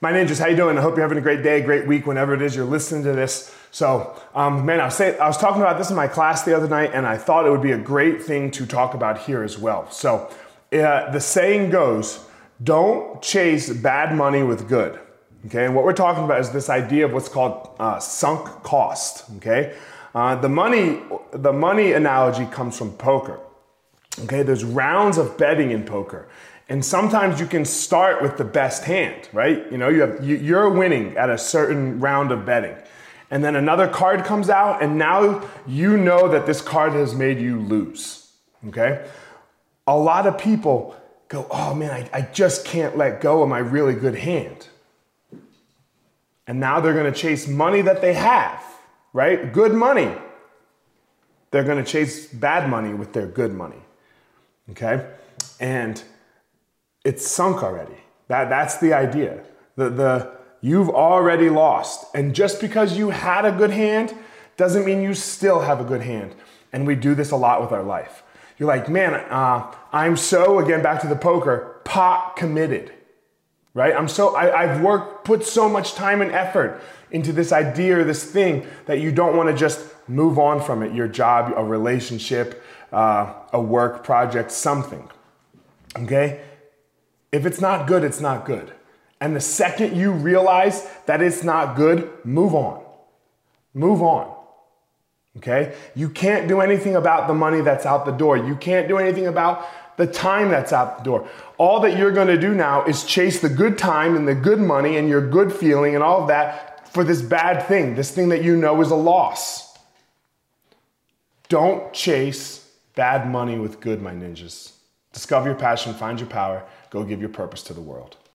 My ninjas, how you doing? I hope you're having a great day, great week, whenever it is you're listening to this. So, um, man, I was, say, I was talking about this in my class the other night, and I thought it would be a great thing to talk about here as well. So, uh, the saying goes, "Don't chase bad money with good." Okay, and what we're talking about is this idea of what's called uh, sunk cost. Okay, uh, the money, the money analogy comes from poker. Okay, there's rounds of betting in poker. And sometimes you can start with the best hand, right? You know, you have, you're winning at a certain round of betting. And then another card comes out, and now you know that this card has made you lose. Okay? A lot of people go, oh man, I, I just can't let go of my really good hand. And now they're gonna chase money that they have, right? Good money. They're gonna chase bad money with their good money. Okay? And it's sunk already. That, that's the idea. The, the, you've already lost. And just because you had a good hand doesn't mean you still have a good hand. And we do this a lot with our life. You're like, man, uh, I'm so, again, back to the poker, pot committed, right? I'm so, I, I've worked, put so much time and effort into this idea or this thing that you don't want to just move on from it your job, a relationship, uh, a work project, something. Okay? If it's not good, it's not good. And the second you realize that it's not good, move on. Move on. Okay? You can't do anything about the money that's out the door. You can't do anything about the time that's out the door. All that you're going to do now is chase the good time and the good money and your good feeling and all of that for this bad thing, this thing that you know is a loss. Don't chase bad money with good, my ninjas. Discover your passion, find your power, go give your purpose to the world.